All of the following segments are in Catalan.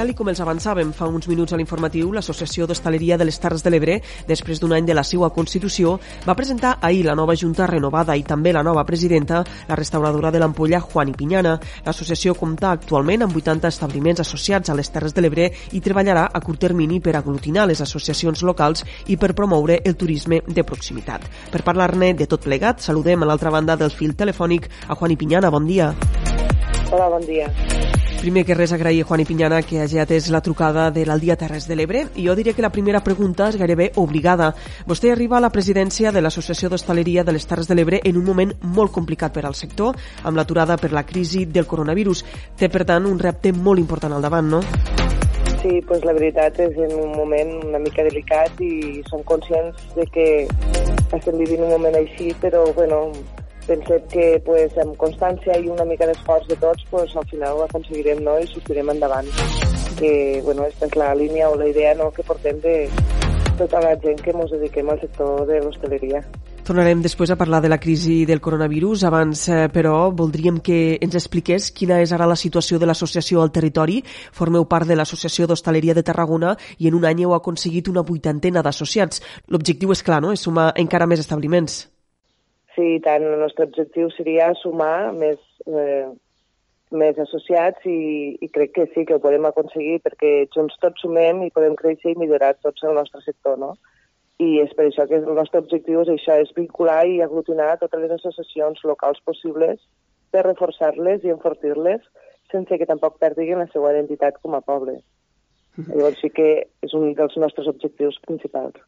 Tal com els avançàvem fa uns minuts a l'informatiu, l'Associació d'Hostaleria de les Terres de l'Ebre, després d'un any de la seva constitució, va presentar ahir la nova Junta renovada i també la nova presidenta, la restauradora de l'Ampolla, Juan i Pinyana. L'associació compta actualment amb 80 establiments associats a les Terres de l'Ebre i treballarà a curt termini per aglutinar les associacions locals i per promoure el turisme de proximitat. Per parlar-ne de tot plegat, saludem a l'altra banda del fil telefònic a Juan i Pinyana. Bon dia. Hola, bon dia. Primer que res agrair a Juan i Pinyana que hagi atès la trucada de l'Aldia Terres de l'Ebre i jo diria que la primera pregunta és gairebé obligada. Vostè arriba a la presidència de l'Associació d'Hostaleria de les Terres de l'Ebre en un moment molt complicat per al sector, amb l'aturada per la crisi del coronavirus. Té, per tant, un repte molt important al davant, no? Sí, pues la veritat és en un moment una mica delicat i som conscients de que estem vivint un moment així, però bueno, pensem que pues, amb constància i una mica d'esforç de tots pues, al final ho aconseguirem no? i sortirem endavant. Que bueno, aquesta és la línia o la idea no? que portem de tota la gent que ens dediquem al sector de l'hostaleria. Tornarem després a parlar de la crisi del coronavirus. Abans, eh, però, voldríem que ens expliqués quina és ara la situació de l'associació al territori. Formeu part de l'Associació d'Hostaleria de Tarragona i en un any heu aconseguit una vuitantena d'associats. L'objectiu és clar, no? És sumar encara més establiments. Sí, tant, el nostre objectiu seria sumar més, eh, més associats i, i crec que sí que ho podem aconseguir perquè junts tots sumem i podem créixer i millorar tots el nostre sector, no? I és per això que el nostre objectiu és això, és vincular i aglutinar totes les associacions locals possibles per reforçar-les i enfortir-les sense que tampoc perdin la seva identitat com a poble. -huh. Llavors sí que és un dels nostres objectius principals.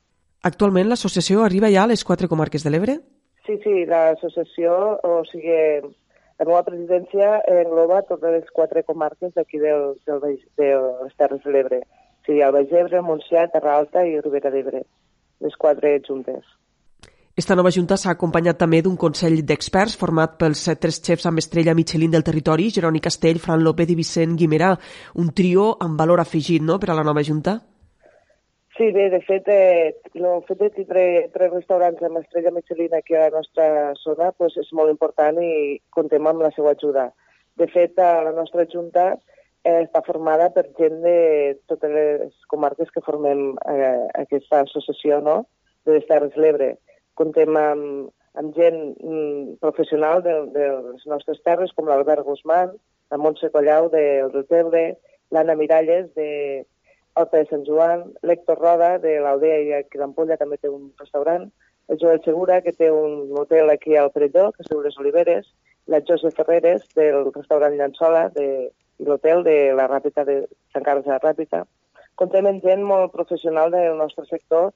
Actualment l'associació arriba ja a les quatre comarques de l'Ebre? Sí, sí, l'associació, o sigui, la meva presidència engloba totes les quatre comarques d'aquí del, del, de les Terres de l'Ebre. O sigui, el Baix d'Ebre, Montsià, Terra Alta i Ribera d'Ebre, les quatre juntes. Esta nova junta s'ha acompanyat també d'un consell d'experts format pels tres xefs amb estrella Michelin del territori, Jeroni Castell, Fran López i Vicent Guimerà. Un trio amb valor afegit no, per a la nova junta? Sí, bé, de fet, eh, fet de tindre tres restaurants amb estrella Michelin aquí a la nostra zona pues, és molt important i contem amb la seva ajuda. De fet, la nostra junta eh, està formada per gent de totes les comarques que formem eh, aquesta associació no? de les Terres l'Ebre. Contem amb, amb gent mm, professional de, de les nostres terres, com l'Albert Guzmán, la Montse Collau del Rotebre, l'Anna Miralles de, Horta de Sant Joan, l'Hector Roda, de l'Aldea i aquí d'Ampolla, també té un restaurant, el Joel Segura, que té un hotel aquí al Perelló, que és les Oliveres, la Josep Ferreres, del restaurant Llançola, de, l'hotel de la Ràpita de Sant Carles de la Ràpita. Contem amb gent molt professional del nostre sector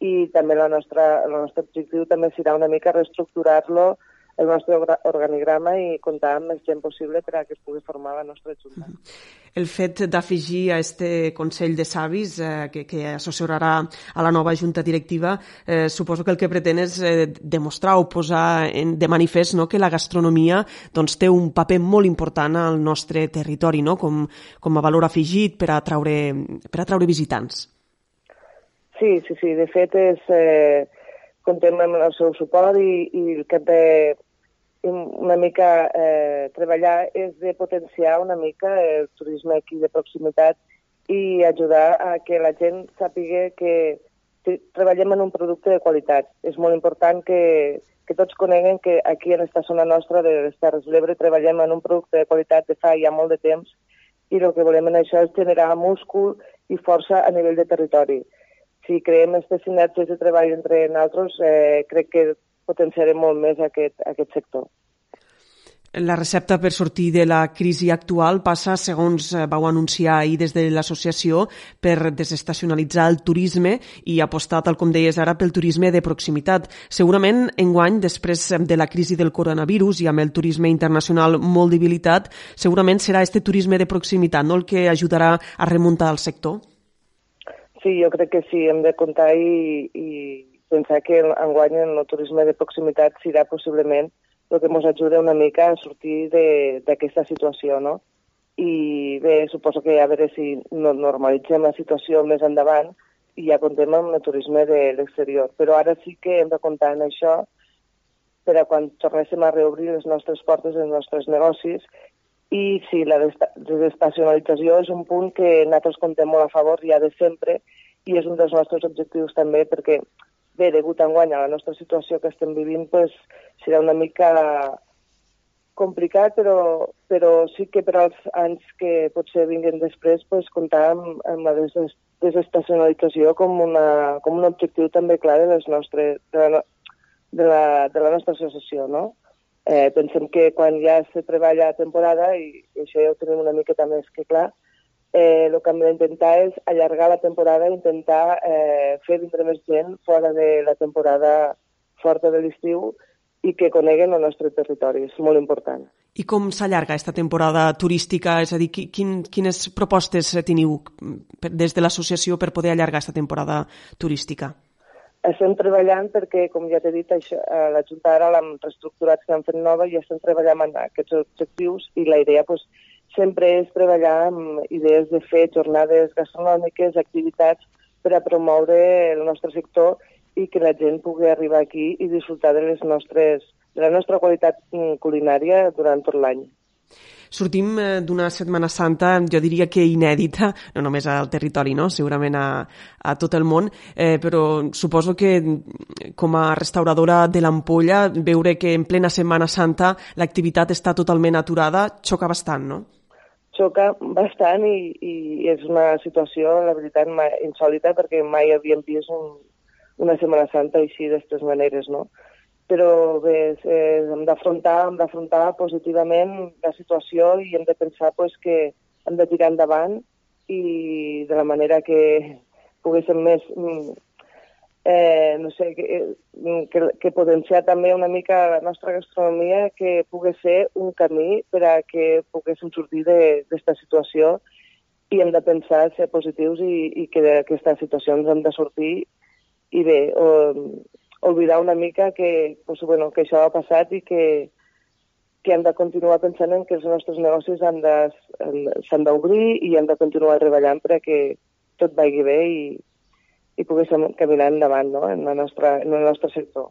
i també la nostra, el nostre objectiu també serà una mica reestructurar-lo el nostre organigrama i comptar amb més gent possible per a que es pugui formar la nostra junta. El fet d'afegir a este Consell de Savis eh, que, que assessorarà a la nova junta directiva, eh, suposo que el que pretén és eh, demostrar o posar en, de manifest no, que la gastronomia doncs, té un paper molt important al nostre territori, no? com, com a valor afegit per a traure, per a traure visitants. Sí, sí, sí. De fet, és, eh, contem amb el seu suport i, i el que de una mica eh, treballar és de potenciar una mica el turisme aquí de proximitat i ajudar a que la gent sàpiga que treballem en un producte de qualitat. És molt important que, que tots coneguen que aquí en aquesta zona nostra de les Terres de l'Ebre treballem en un producte de qualitat de fa ja molt de temps i el que volem en això és generar múscul i força a nivell de territori. Si creem aquestes sinergies de treball entre nosaltres, eh, crec que potenciarem molt més aquest, aquest sector. La recepta per sortir de la crisi actual passa, segons eh, vau anunciar ahir des de l'associació, per desestacionalitzar el turisme i apostar, tal com deies ara, pel turisme de proximitat. Segurament, enguany, després de la crisi del coronavirus i amb el turisme internacional molt debilitat, segurament serà este turisme de proximitat no? el que ajudarà a remuntar el sector? Sí, jo crec que sí. Hem de comptar i, i pensar que enguany el turisme de proximitat serà possiblement el que ens ajuda una mica a sortir d'aquesta situació, no? I bé, suposo que a veure si no normalitzem la situació més endavant i ja contem amb el turisme de l'exterior. Però ara sí que hem de comptar en això per a quan tornéssim a reobrir les nostres portes, els nostres negocis I sí, la desestacionalització és un punt que nosaltres contem molt a favor ja de sempre i és un dels nostres objectius també perquè, bé, degut enguany a la nostra situació que estem vivint, pues, serà una mica complicat, però, però sí que per als anys que potser vinguin després pues, comptar amb, amb la des desestacionalització com, una, com un objectiu també clar de, les nostres, de, la, de, la, de la nostra associació, no? Eh, pensem que quan ja se treballa a temporada, i, i això ja ho tenim una miqueta més que clar, eh, el que hem d'intentar és allargar la temporada i intentar eh, fer vindre més gent fora de la temporada forta de l'estiu i que coneguen el nostre territori. És molt important. I com s'allarga aquesta temporada turística? És a dir, quin, quines propostes teniu des de l'associació per poder allargar aquesta temporada turística? Estem treballant perquè, com ja t'he dit, això, eh, la Junta ara l'hem reestructurat, que hem fet nova i estem treballant en aquests objectius i la idea pues, sempre és treballar amb idees de fer jornades gastronòmiques, activitats per a promoure el nostre sector i que la gent pugui arribar aquí i disfrutar de, les nostres, de la nostra qualitat mm, culinària durant tot l'any. Sortim eh, d'una Setmana Santa, jo diria que inèdita, no només al territori, no? segurament a, a tot el món, eh, però suposo que mm, com a restauradora de l'Ampolla, veure que en plena Setmana Santa l'activitat està totalment aturada xoca bastant, no? Xoca bastant i, i és una situació, la veritat, insòlita perquè mai havíem vist un, una Setmana Santa així d'aquestes maneres, no? Però bé, eh, hem d'afrontar hem d'afrontar positivament la situació i hem de pensar pues, que hem de tirar endavant i de la manera que poguéssim més mm, eh, no sé, que, mm, que, que potenciar també una mica la nostra gastronomia, que pugui ser un camí per a que poguéssim sortir d'aquesta situació i hem de pensar ser positius i, i que d'aquesta situació ens hem de sortir i bé, o, oblidar una mica que, pues, bueno, que això ha passat i que, que hem de continuar pensant en que els nostres negocis s'han d'obrir i hem de continuar treballant perquè tot vagi bé i, i poguéssim caminar endavant no? en, la nostra, en el nostre sector.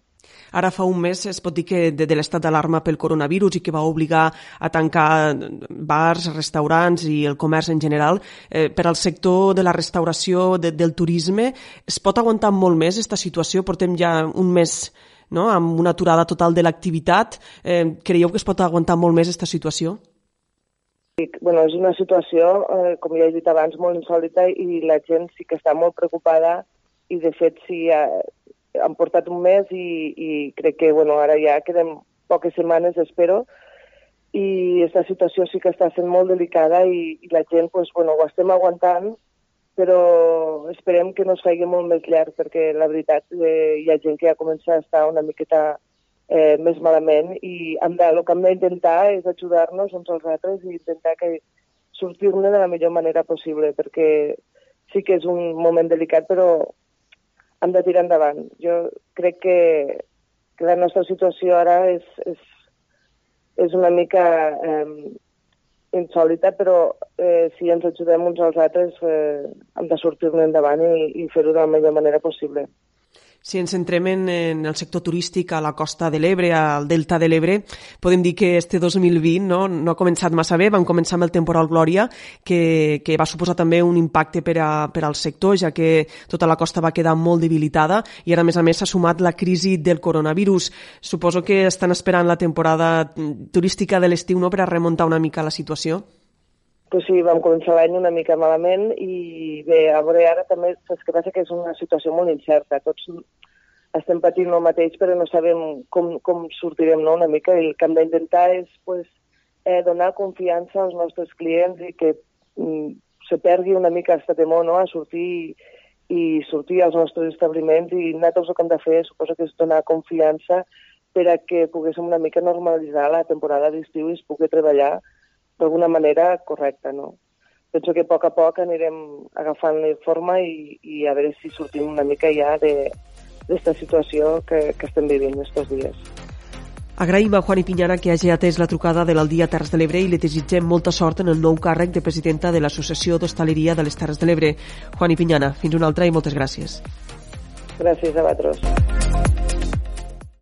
Ara fa un mes es pot dir que de, de l'estat d'alarma pel coronavirus i que va obligar a tancar bars, restaurants i el comerç en general. Eh, per al sector de la restauració, de, del turisme, es pot aguantar molt més aquesta situació? Portem ja un mes no? amb una aturada total de l'activitat. Eh, creieu que es pot aguantar molt més aquesta situació? Bueno, és una situació, eh, com ja he dit abans, molt insòlita i la gent sí que està molt preocupada i, de fet, sí, eh, han portat un mes i, i crec que bueno, ara ja queden poques setmanes, espero, i aquesta situació sí que està sent molt delicada i, i la gent pues, bueno, ho estem aguantant, però esperem que no es faci molt més llarg, perquè la veritat eh, hi ha gent que ja comença a estar una miqueta eh, més malament i hem de, el que hem d'intentar és ajudar-nos uns als altres i intentar que sortir-ne de la millor manera possible, perquè sí que és un moment delicat, però hem de tirar endavant. Jo crec que, que la nostra situació ara és, és, és una mica eh, insòlita, però eh, si ens ajudem uns als altres eh, hem de sortir-ne endavant i, i fer-ho de la millor manera possible. Si ens centrem en, el sector turístic a la costa de l'Ebre, al delta de l'Ebre, podem dir que este 2020 no, no ha començat massa bé. Vam començar amb el temporal Glòria, que, que va suposar també un impacte per, a, per al sector, ja que tota la costa va quedar molt debilitada i ara, a més a més, s'ha sumat la crisi del coronavirus. Suposo que estan esperant la temporada turística de l'estiu no, per a remuntar una mica la situació pues sí, vam començar l'any una mica malament i bé, a veure, ara també saps què passa que és una situació molt incerta. Tots estem patint el mateix, però no sabem com, com sortirem no, una mica i el que hem d'intentar és pues, eh, donar confiança als nostres clients i que mm, se pergui una mica aquesta temor no, a sortir i sortir als nostres establiments i nosaltres el que hem de fer suposo que és donar confiança per a que poguéssim una mica normalitzar la temporada d'estiu i es pugui treballar d'alguna manera correcta, no? Penso que a poc a poc anirem agafant forma i, i a veure si sortim una mica ja d'aquesta situació que, que estem vivint aquests dies. Agraïm a Juan Pinyana que hagi atès la trucada de l'Aldia Terres de l'Ebre i li desitgem molta sort en el nou càrrec de presidenta de l'Associació d'Hostaleria de les Terres de l'Ebre. Juan Pinyana, fins una altra i moltes gràcies. Gràcies a vosaltres.